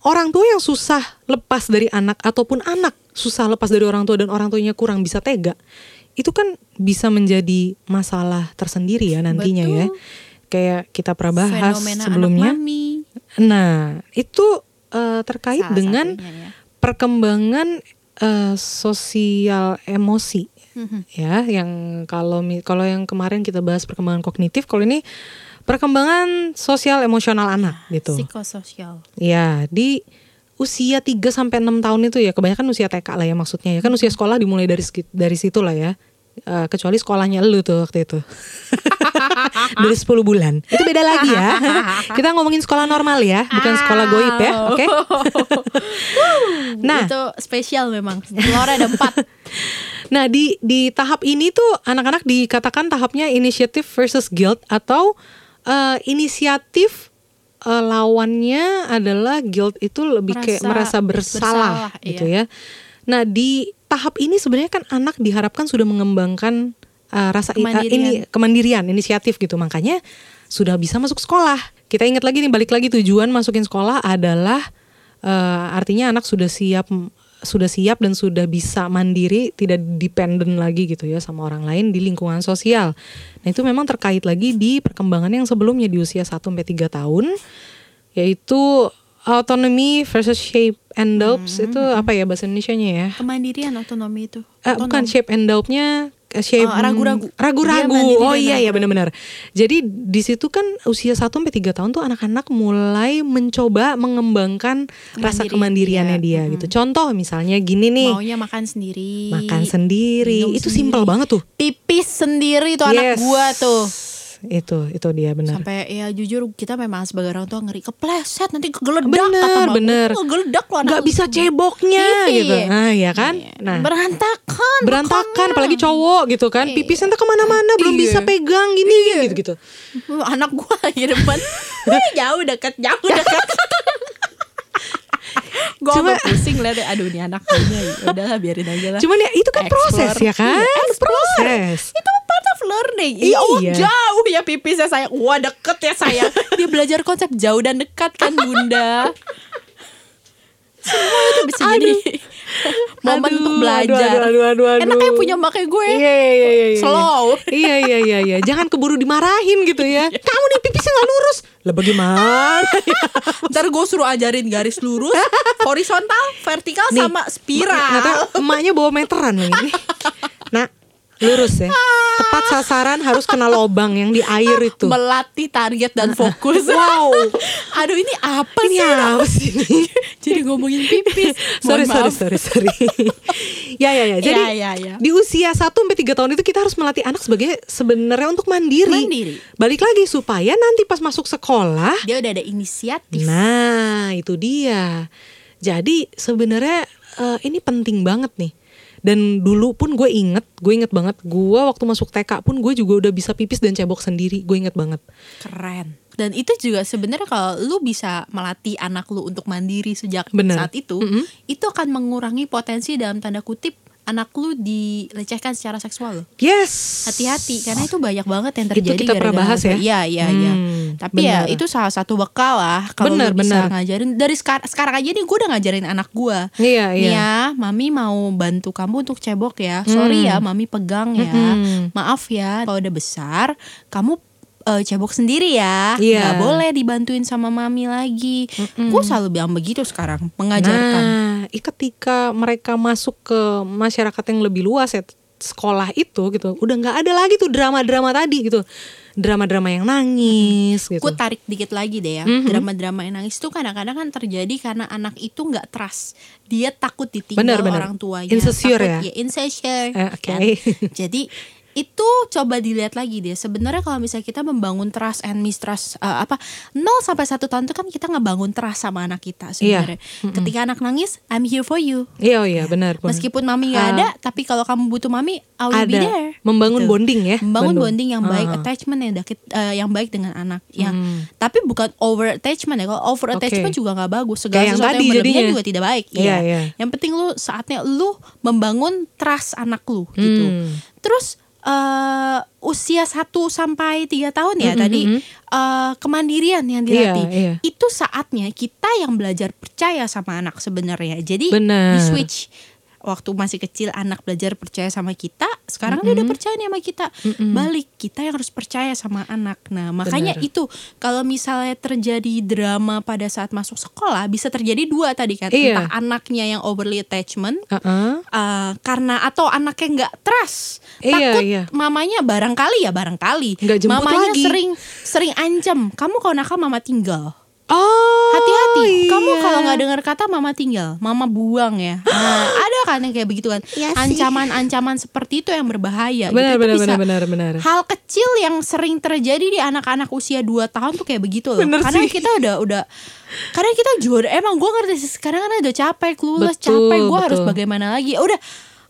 orang tua yang susah lepas dari anak ataupun anak susah lepas dari orang tua dan orang tuanya kurang bisa tega, itu kan bisa menjadi masalah tersendiri ya nantinya ya. Betul. Kayak kita pernah bahas fenomena sebelumnya. anak mami Nah, itu eh, terkait Salah dengan satunya ya. perkembangan eh, sosial emosi Mhm. ya yang kalau kalau yang kemarin kita bahas perkembangan kognitif kalau ini perkembangan sosial emosional anak gitu. psikososial Ya, di usia 3 sampai 6 tahun itu ya kebanyakan usia TK lah ya maksudnya ya kan usia sekolah dimulai dari dari situ lah ya. Eh, kecuali sekolahnya lu tuh waktu itu. dari 10 bulan. Itu beda lagi ya. Kita ngomongin sekolah normal ya, bukan sekolah goib ya, oke? Nah. itu spesial memang telur ada empat Nah di di tahap ini tuh anak-anak dikatakan tahapnya initiative versus guilt atau eh, inisiatif eh, lawannya adalah guilt itu lebih kayak merasa Merasa bersalah, bersalah, gitu iya. ya. Nah di tahap ini sebenarnya kan anak diharapkan sudah mengembangkan eh, rasa Kemandirian. ini kemandirian, inisiatif gitu. Makanya sudah bisa masuk sekolah. Kita ingat lagi nih balik lagi tujuan masukin sekolah adalah eh, artinya anak sudah siap sudah siap dan sudah bisa mandiri, tidak dependen lagi gitu ya sama orang lain di lingkungan sosial. Nah, itu memang terkait lagi di perkembangan yang sebelumnya di usia 1 sampai 3 tahun yaitu autonomy versus shape and doubts itu apa ya bahasa Indonesianya ya? kemandirian otonomi itu Eh, bukan shape and doubt-nya eh, shape Oh, ragu-ragu. ragu-ragu. Mandiri Oh iya iya ragu-ragu. benar-benar. Jadi di situ kan usia 1 sampai 3 tahun tuh anak-anak mulai mencoba mengembangkan rasa Kemandirian kemandiriannya dia dia. gitu. Contoh misalnya gini nih. maunya makan sendiri Makan sendiri. Itu sendiri. simpel banget tuh. pipis sendiri tuh anak Yes. gua tuh Itu itu dia benar. sampai ya jujur kita memang sebagai orang tua ngeri kepleset nanti kegeledak Bener, kata mama. bener. ngegeledak loh anak Nggak bisa ceboknya Iya. gitu. Nah, ya kan? Iya. Nah, berantakan berantakan makannya. apalagi cowok gitu kan. Iya. Pipisnya entah ke mana-mana belum Iya. bisa pegang gini gitu-gitu. anak gua lagi depan jauh deket jauh deket Gue Cuma- pusing liat aduh nih anak kayaknya ya udahlah biarin aja lah. Cuman ya itu kan proses Explore. ya kan? Iya, explore. proses. itu learning. Iya, oh, Iya. jauh ya pipisnya sayang. Wah deket ya sayang. Dia belajar konsep jauh dan dekat kan bunda. Semua itu bisa jadi momen Aduh, untuk belajar. aduh, aduh, aduh, aduh. Enaknya punya makanya gue. Iya iya iya iya. iya. Slow. Iya iya iya iya. Jangan keburu dimarahin gitu ya. Kamu nih pipisnya nggak lurus. Lah bagaimana? Ntar gue suruh ajarin garis lurus, horizontal, vertikal, Nih, sama spiral. tahu, emaknya bawa meteran nih. Nah, lurus ya. Tepat sasaran harus kena lobang yang di air itu. Melatih target dan fokus. Wow. Aduh ini apa Ini sih? apa sih ini? Jadi ngomongin pipis. sorry, sorry, maaf. sorry, sorry. ya, ya, ya. Jadi Ya, ya, ya. di usia 1 sampai 3 tahun itu kita harus melatih anak sebagai sebenarnya untuk mandiri. Mandiri. Balik lagi supaya nanti pas masuk sekolah, Dia udah ada inisiatif. nah itu dia. Jadi sebenarnya eh, ini penting banget nih. Dan dulu pun gue inget, gue inget banget, gue waktu masuk TK pun gue juga udah bisa pipis dan cebok sendiri, gue inget banget. Keren. Dan itu juga sebenarnya kalau lu bisa melatih anak lu untuk mandiri sejak Bener. saat itu, Mm-mm. itu akan mengurangi potensi dalam tanda kutip anak lu dilecehkan secara seksual. loh. Yes. Hati-hati karena itu banyak banget yang Itu terjadi kita pernah bahas ya? Iya, iya, iya. Hmm, Tapi ya bener. itu salah satu bekal lah kalau Bener, lu bisa bener. ngajarin dari sekarang sekarang aja nih gue udah ngajarin anak gue. Iya, Nih iya. ya, mami mau bantu kamu untuk cebok ya. Sorry ya, mami pegang ya. Mm-mm. Maaf ya, kalau udah besar, kamu eh, cebok sendiri ya. Iya. Nggak boleh dibantuin sama mami lagi. Gue selalu bilang begitu sekarang, mengajarkan. Nah, i- ketika mereka masuk ke masyarakat yang lebih luas ya sekolah itu gitu, udah nggak ada lagi tuh drama-drama tadi gitu, drama-drama yang nangis gitu. Gue tarik dikit lagi deh ya. Mhm. Drama-drama yang nangis itu kadang-kadang kan terjadi karena anak itu nggak trust. Dia takut ditinggal Bener, bener. orang tuanya. Insecure Takut- ya? insecure. Eh, oke. kan. Jadi itu coba dilihat lagi deh sebenarnya kalau misalnya kita membangun trust and mistrust uh, apa 0 sampai satu tahun itu kan kita ngebangun trust sama anak kita sebenarnya ketika anak nangis I'm here for you Iya, oh iya, benar. benar. meskipun mami nggak Ah. ada tapi kalau kamu butuh mami I will be ada there membangun Gitu. bonding ya, membangun Bandung. bonding yang baik Ah. attachment yang eh, yang baik dengan anak ya Hmm. tapi bukan over attachment ya kalau over attachment juga nggak bagus segala Kayak yang sesuatu tadi yang berlebihan jadinya. juga tidak baik Iya, Iya. iya. yang penting lu saatnya lu membangun trust anak lu gitu Hmm. terus eh usia 1 sampai 3 tahun ya Mm, tadi mm, mm. eh, kemandirian yang dilatih Iya, iya. itu saatnya kita yang belajar percaya sama anak sebenarnya jadi Benar. di switch waktu masih kecil anak belajar percaya sama kita sekarang dia udah percaya nih sama kita balik kita yang harus percaya sama anak nah makanya Benar. itu kalau misalnya terjadi drama pada saat masuk sekolah bisa terjadi dua tadi kan Iya. entah anaknya yang overly attachment Uh-uh. Uh, karena atau anaknya nggak trust Iya, takut iya. mamanya barangkali ya barangkali mamanya lagi. sering sering ancam kamu kalau nakal mama tinggal Oh, hati-hati. Kamu iya. kalau nggak dengar kata mama tinggal. Mama buang ya. Nah, ada kan yang kayak begitu kan? Iya ancaman-ancaman seperti itu yang berbahaya. Benar gitu. Itu benar bisa- benar benar benar. hal kecil yang sering terjadi di anak-anak usia 2 tahun tuh kayak begitu loh. Bener karena sih. kita udah udah karena kita juara. Emang gue ngerti sih sekarang kan udah capek clueless Betul, capek gue harus bagaimana lagi? Udah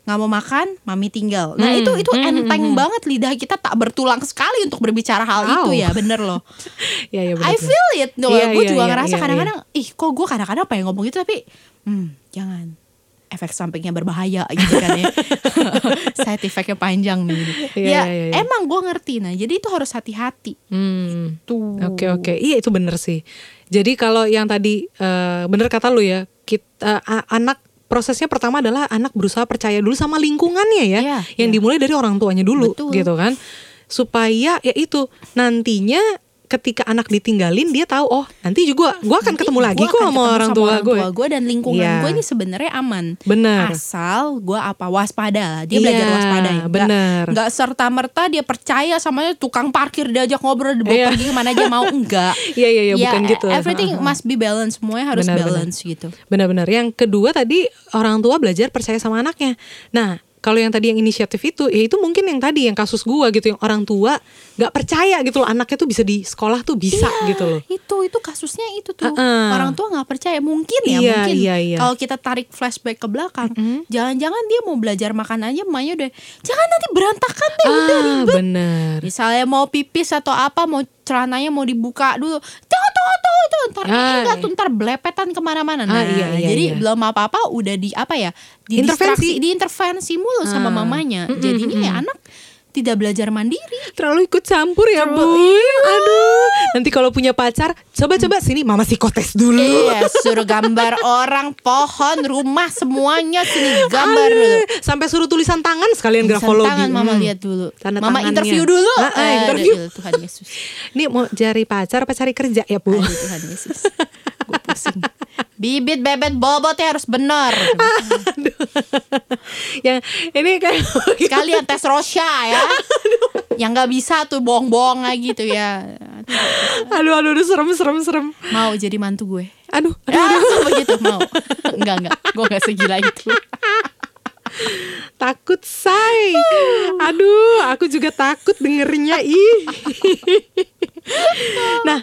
nggak mau makan mami tinggal. Nah Hmm, itu itu hmm, hmm, enteng banget lidah kita tak bertulang sekali untuk berbicara hal Au. itu ya bener loh. Iya iya benar. I feel it. No, Iya, gue iya, juga iya, ngerasa iya, kadang-kadang ih kok gue kadang-kadang pengen ngomong gitu tapi hmm jangan. Efek sampingnya berbahaya gitu kan ya. Side effectnya panjang nih. Iya, ya iya, iya, iya. emang gue ngerti. Nah jadi itu harus hati-hati. Hmm. tuh Oke oke, iya itu bener sih. Jadi kalau yang tadi eh, bener kata lu ya, kita a- anak prosesnya pertama adalah anak berusaha percaya dulu sama lingkungannya ya, Iya, yang iya. dimulai dari orang tuanya dulu, Betul. gitu kan, supaya ya itu nantinya ketika anak ditinggalin dia tahu oh nanti juga gua akan Nanti ketemu lagi gua kok akan sama orang tua orang gue. tua gue dan lingkungan Iya. gue ini sebenarnya aman Bener. asal gue apa waspada dia Iya, belajar waspada ya bener. nggak serta merta dia percaya sama tukang parkir diajak ngobrol dibawa Iya. pergi ke mana aja mau enggak Iya iya iya Ya, bukan gitu. everything must be balance semuanya harus benar. balance gitu Benar-benar. Yang kedua tadi orang tua belajar percaya sama anaknya. Nah, kalau yang tadi yang inisiatif itu, ya itu mungkin yang tadi yang kasus gua gitu, yang orang tua nggak percaya gitu loh anaknya tuh bisa di sekolah tuh bisa Iya, gitu loh. itu itu kasusnya itu tuh Uh-uh. orang tua nggak percaya mungkin ya Iya, mungkin iya, iya. kalau kita tarik flashback ke belakang jangan-jangan dia mau belajar makan aja emaknya udah jangan nanti berantakan deh udah Ah, ribet benar. misalnya mau pipis atau apa mau celananya mau dibuka dulu tunggu tunggu tunggu tuh ntar Ah, enggak tuh ntar belepetan ke mana-mana nah Ah, iya, iya, jadi iya. belum apa-apa udah di apa ya di Intervensi. diintervensi mulu sama Ah. mamanya jadinya ya anak tidak belajar mandiri Terlalu ikut campur ya, Bu. iya. Aduh. Nanti kalau punya pacar, coba-coba sini mama psikotes dulu. Iya, suruh gambar orang, pohon, rumah semuanya sini gambar. Aduh, Sampai suruh tulisan tangan sekalian Tulisan grafologi. tangan mama Hmm. lihat dulu. Tanda mama tangannya. interview dulu. Ah, ah, Aduh, interview. Tuhan Yesus. Ini mau cari pacar apa cari kerja ya, Bu? Aduh Tuhan Yesus. Gue pusing. Bibit bebet bobotnya harus benar. yang ini kan Sekalian tes Rosya ya. Yang nggak bisa tuh bohong-bohong lagi tuh ya. aduh aduh aduh serem serem serem. Mau jadi mantu gue. Aduh, aduh, Ya, aduh. begitu mau. Enggak enggak. Gue nggak segila itu. Takut say. Aduh, aku juga takut dengernya ih. nah,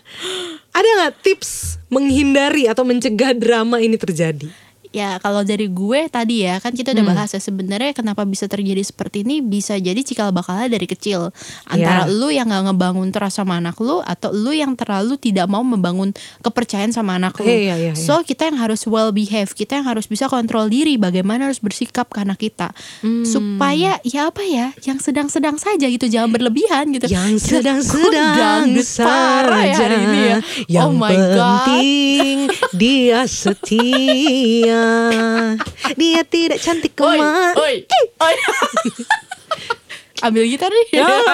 ada nggak tips menghindari atau mencegah drama ini terjadi? Ya kalau dari gue tadi ya kan kita Hmm. udah bahas ya sebenarnya kenapa bisa terjadi seperti ini bisa jadi cikal bakalnya dari kecil antara Ya. lu yang nggak ngebangun trust sama anak lu atau lu yang terlalu tidak mau membangun kepercayaan sama anak lu. Iya, iya, iya, So kita yang harus well behave, kita yang harus bisa kontrol diri bagaimana harus bersikap ke anak kita Hmm. supaya ya apa ya yang sedang-sedang saja gitu jangan berlebihan gitu. Yang sedang-sedang parah ya saja. ya. Yang oh my god. penting dia setia. Dia tidak cantik Oi, kema. oi, oi. Ambil gitar nih.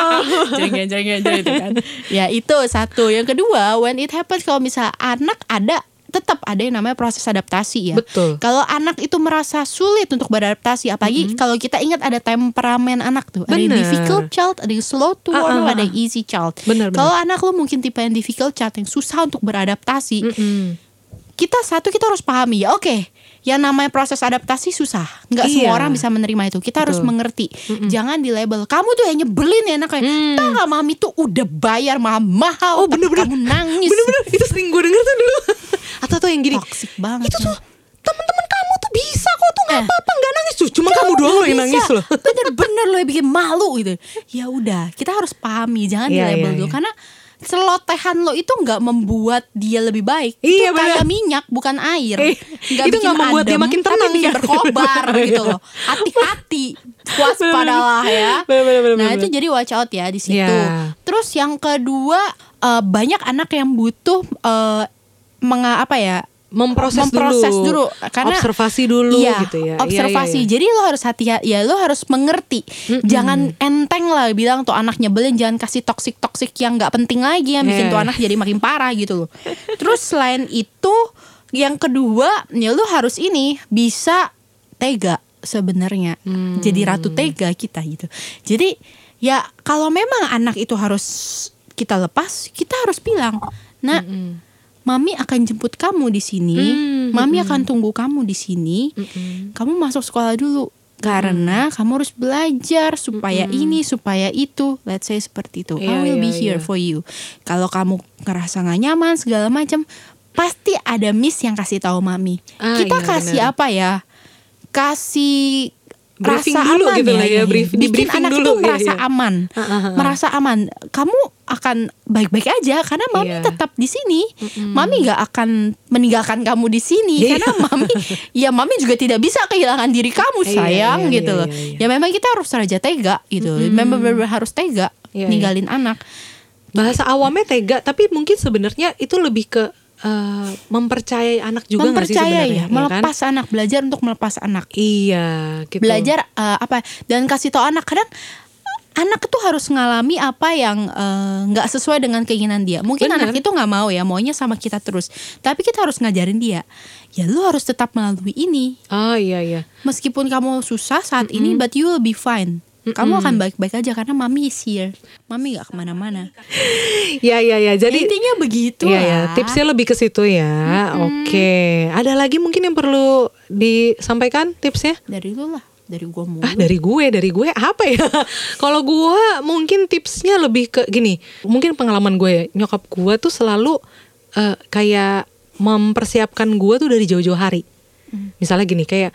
jeng jeng jeng jeng itu kan. Ya itu satu. Yang kedua, when it happens kalau misal anak ada tetap ada yang namanya proses adaptasi ya. Betul. Kalau anak itu merasa sulit untuk beradaptasi, apalagi kalau kita ingat ada temperamen anak tuh, ada yang Bener. difficult child, ada yang slow to Ah, learn, ah, ada ah. yang easy child. Bener, bener. Kalau anak lu mungkin tipe yang difficult child yang susah untuk beradaptasi, Mm-mm. Kita satu kita harus pahami ya oke yang namanya proses adaptasi susah nggak semua Iya. orang bisa menerima itu kita harus Betul. mengerti jangan di label kamu tuh yang nyebelin ya anaknya Hmm. tau nggak mami tuh udah bayar mahal-mahal Oh, tapi bener-bener. kamu nangis Bener-bener itu sering gue denger tuh dulu. Atau tuh yang gini. toxic banget Itu tuh teman-teman kamu tuh bisa kok tuh nggak Eh. apa-apa nggak nangis tuh. Cuma kamu doang loh yang nangis loh. Bener-bener lo yang bikin malu gitu. Ya udah, kita harus pahami, jangan di Iya, label iya, dulu iya. karena selotehan lo itu nggak membuat dia lebih baik. Iya, itu kayak minyak bukan air. Eh, Nggak itu nggak membuat dia adem, makin tapi tenang bikin ya. berkobar gitu loh. Hati-hati, waspadalah ya. Bener, bener, bener, nah bener. itu jadi watch out ya di situ. Iya. Terus yang kedua eh, banyak anak yang butuh eh, menga apa ya Memproses, memproses dulu. dulu, karena observasi dulu iya, gitu ya. Iya, Observasi. iya, iya. Jadi lo harus hati-hati ya, lo harus mengerti. Jangan enteng lah bilang tuh anak nyebelin, jangan kasih toksik toksik yang nggak penting lagi yang bikin Iya. tuh anak jadi makin parah gitu loh. Terus selain itu, yang kedua ya lo harus ini bisa tega sebenarnya. Hmm. Jadi ratu tega kita gitu. Jadi ya kalau memang anak itu harus kita lepas, kita harus bilang, nah. Mami akan jemput kamu di sini. Hmm, Mami akan tunggu kamu di sini. Kamu masuk sekolah dulu karena kamu harus belajar supaya ini, supaya itu. Let's say seperti itu. I Iya, will be iya, here iya. for you. Kalau kamu ngerasa nggak nyaman segala macam, pasti ada miss yang kasih tahu mami. Ah, Kita iya, kasih benar. apa ya? Kasih Briefing rasa dulu aman gitu lah ya, ini. brief- di Bikin anak dulu, itu iya, merasa iya. aman, Ah, ah, ah. merasa aman. Kamu akan baik-baik aja karena mami Iya. tetap di sini. Mami nggak akan meninggalkan kamu di sini Iya. karena mami, ya mami juga tidak bisa kehilangan diri kamu Iya, sayang iya, gitu iya, loh. iya, iya. Ya memang kita harus raja tega gitu. Memang benar-benar harus tega Iya, ninggalin anak. Bahasa awamnya tega, tapi mungkin sebenarnya itu lebih ke eh, mempercayai anak juga Mempercayai ya, ya kan? melepas anak, belajar untuk melepas anak. Iya, gitu. belajar eh, apa dan kasih tahu anak kadang anak itu harus ngalami apa yang eh, nggak sesuai dengan keinginan dia mungkin Bener. anak itu nggak mau ya maunya sama kita terus tapi kita harus ngajarin dia ya lu harus tetap melalui ini Oh iya iya. meskipun kamu susah saat ini but you will be fine kamu akan baik-baik aja karena mami is here mami nggak ke mana-mana Iya iya iya. Jadi intinya begitu Iya ya, lah. tipsnya lebih ke situ ya. Oke, ada lagi mungkin yang perlu disampaikan tipsnya? dari lu lah dari gua mulu Ah dari gue, dari gue apa ya? Kalau gue mungkin tipsnya lebih ke gini. Mungkin pengalaman gue ya, nyokap gue tuh selalu eh, kayak mempersiapkan gue tuh dari jauh-jauh hari. Misalnya gini, kayak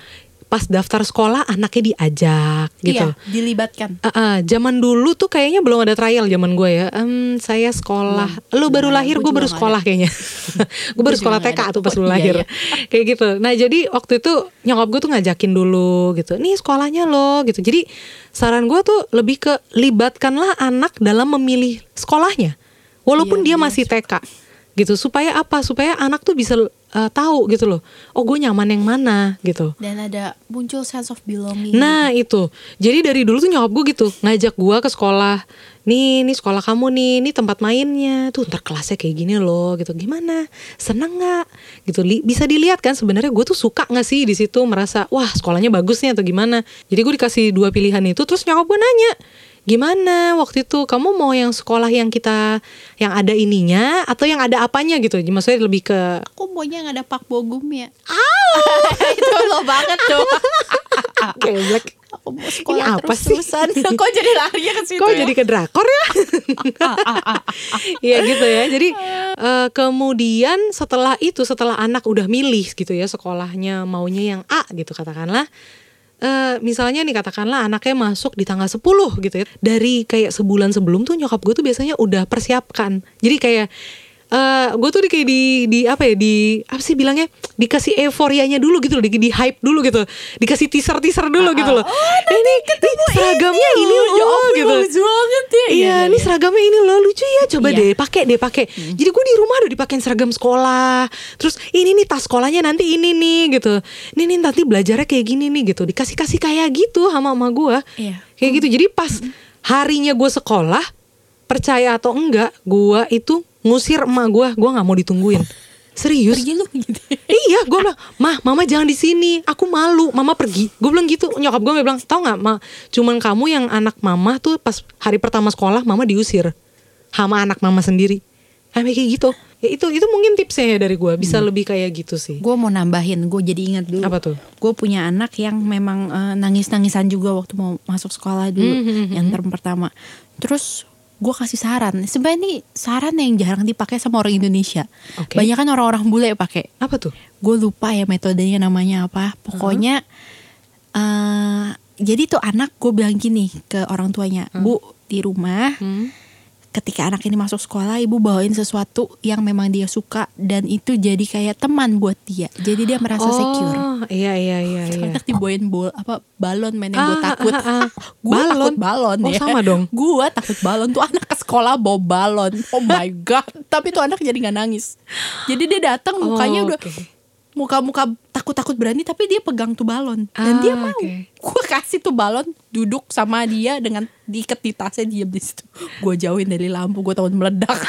pas daftar sekolah anaknya diajak gitu. iya dilibatkan Ah, ah, zaman dulu tuh kayaknya belum ada trial zaman gue ya. Em, saya sekolah, lu baru lahir, gue baru sekolah kayaknya. gue baru sekolah TK ada. tuh pas Oh, lu iya, lahir. iya. Kayak gitu. Nah jadi waktu itu nyokap gue tuh ngajakin dulu gitu. Nih sekolahnya lo gitu. Jadi saran gue tuh lebih ke libatkanlah anak dalam memilih sekolahnya, walaupun Iya, dia masih TK gitu. Supaya apa? Supaya anak tuh bisa eh, tahu gitu loh. Oh gue nyaman yang mana gitu. dan ada muncul sense of belonging Nah itu, jadi dari dulu tuh nyokap gue gitu ngajak gue ke sekolah. Nih, nih sekolah kamu nih, nih tempat mainnya. Tuh ntar kelasnya kayak gini loh, gitu. Gimana? Seneng nggak? Gitu. Li- bisa dilihat kan sebenarnya gue tuh suka nggak sih di situ merasa wah sekolahnya bagus nih atau gimana. Jadi gue dikasih dua pilihan itu, terus nyokap gue nanya. Gimana waktu itu kamu mau yang sekolah yang kita yang ada ininya atau yang ada apanya gitu? Maksudnya lebih ke aku maunya yang ada Pak Bogum ya itu lo banget tuh geblek. aku mau sekolah Ini apa terus sih? terusan kok jadi lari ke situ Kok ya? jadi ke drakor ya? Iya gitu ya. Jadi eh, kemudian setelah itu setelah anak udah milih gitu ya sekolahnya maunya yang A gitu katakanlah eh misalnya nih katakanlah anaknya masuk di tanggal 10 gitu ya. Dari kayak sebulan sebelum tuh nyokap gue tuh biasanya udah persiapkan. Jadi kayak eh gue tuh di kayak di di apa ya di apa sih bilangnya dikasih euforianya dulu gitu loh di, di hype dulu gitu dikasih teaser teaser dulu gitu loh Eh, ini, ini seragamnya ini, ya loh ampun gitu bagus banget ya Iya, ini seragamnya ini loh lucu ya. Coba Iya. deh pakai deh pakai. Jadi gue di rumah udah dipakein seragam sekolah. Terus ini nih tas sekolahnya nanti ini nih gitu. Ini nih nanti belajarnya kayak gini nih gitu. Dikasih kasih kayak gitu sama mama gue. Iya. Kayak gitu. Jadi pas harinya gue sekolah, percaya atau enggak, gue itu ngusir emak gue. Gue nggak mau ditungguin. Serius? pergi lu gitu iya gue bilang mah mama jangan di sini aku malu mama pergi gue bilang gitu nyokap gue bilang tau nggak ma cuman kamu yang anak mama tuh pas hari pertama sekolah mama diusir sama anak mama sendiri kayak gitu. Ya itu itu mungkin tipsnya ya dari gue bisa lebih kayak gitu sih. Gue mau nambahin, gue jadi ingat dulu. Apa tuh? Gue punya anak yang memang eh, nangis-nangisan juga waktu mau masuk sekolah dulu, Mhm, yang term pertama. Terus gue kasih saran. Sebenarnya ini saran yang jarang dipakai sama orang Indonesia. Oke. Banyak kan orang-orang bule pakai. Apa tuh? Gue lupa ya metodenya namanya apa. Pokoknya eh jadi tuh anak gue bilang gini ke orang tuanya, bu di rumah Hmm. Ketika anak ini masuk sekolah ibu bawain sesuatu yang memang dia suka dan itu jadi kayak teman buat dia. Jadi dia merasa secure. Oh, iya iya iya iya. anak dibawain bol apa balon main yang gue Ah, takut. ah, ah, ah. gue takut balon? Oh, ya. sama dong. gue takut balon. Tuh anak ke sekolah bawa balon. Oh my god. Tapi tuh anak jadi nggak nangis. Jadi dia datang Oh, mukanya udah oke. Muka-muka takut-takut berani tapi dia pegang tuh balon. Dan Ah, dia mau. oke. gue kasih tuh balon duduk sama dia dengan diikat di tasnya dia di situ. Gue jauhin dari lampu gue takut meledak.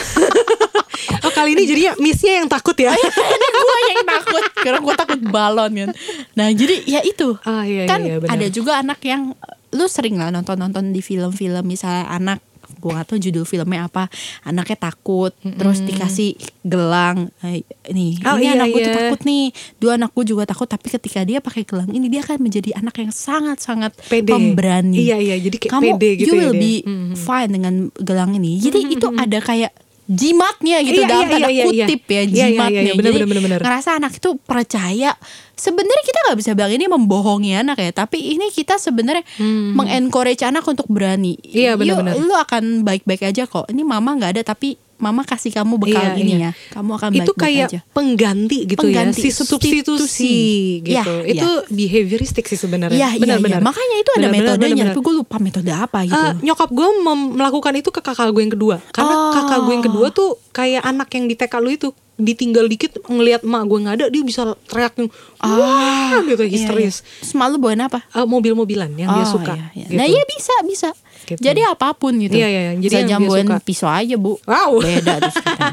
Oh kali ini jadinya missnya yang takut ya? gue yang takut. Karena gue takut balon kan nah jadi ya itu. Ah, iya, kan iya, benar. ada juga anak yang lu sering lah nonton nonton di film-film misalnya anak gue gak tahu judul filmnya apa anaknya takut terus dikasih gelang eh, nih Oh, ini iya, anak gue tuh iya. takut nih dua anak gue juga takut tapi ketika dia pakai gelang ini dia akan menjadi anak yang sangat sangat Pede. pemberani Iya, iya, jadi kayak kamu pede gitu you ya will dia. be Mhm. fine dengan gelang ini jadi itu ada kayak jimatnya gitu Iya, dalam iya, tanda iya, iya, iya. kutip ya Iya, iya, iya, jimatnya iya, jadi benar, benar, benar. ngerasa anak itu percaya sebenarnya kita nggak bisa bilang ini membohongi anak ya tapi ini kita sebenarnya mengencourage anak untuk berani Hmm. Iya, benar-benar. lu akan baik-baik aja kok ini mama nggak ada tapi mama kasih kamu bekal Iya, ini iya. ya kamu akan itu baik-baik kayak aja pengganti gitu Pengganti, ya, si substitusi, substitusi. gitu. Iya, itu behavioristik sih sebenarnya. Iya, iya, iya. Benar-benar. Makanya itu ada Benar-benar, metodenya, benar-benar. tapi gue lupa metode apa gitu. Eh, nyokap gue melakukan itu ke kakak gue yang kedua karena Oh. kakak gue yang kedua tuh kayak anak yang di TK lu itu ditinggal dikit ngelihat emak gue nggak ada dia bisa teriak yang wah gitu Iya, histeris iya. Terus malu bawain apa? Eh, mobil-mobilan yang dia Oh, suka iya, iya. gitu. Nah iya bisa bisa gitu. Jadi apa pun gitu. Iya iya. Jadi Bisa jambuan pisau aja bu. Wow. Beda terus kita.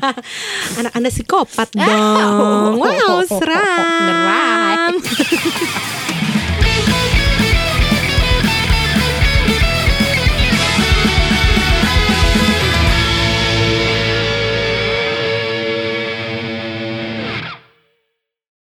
Anak anda psikopat dong. wow seram. Gerai.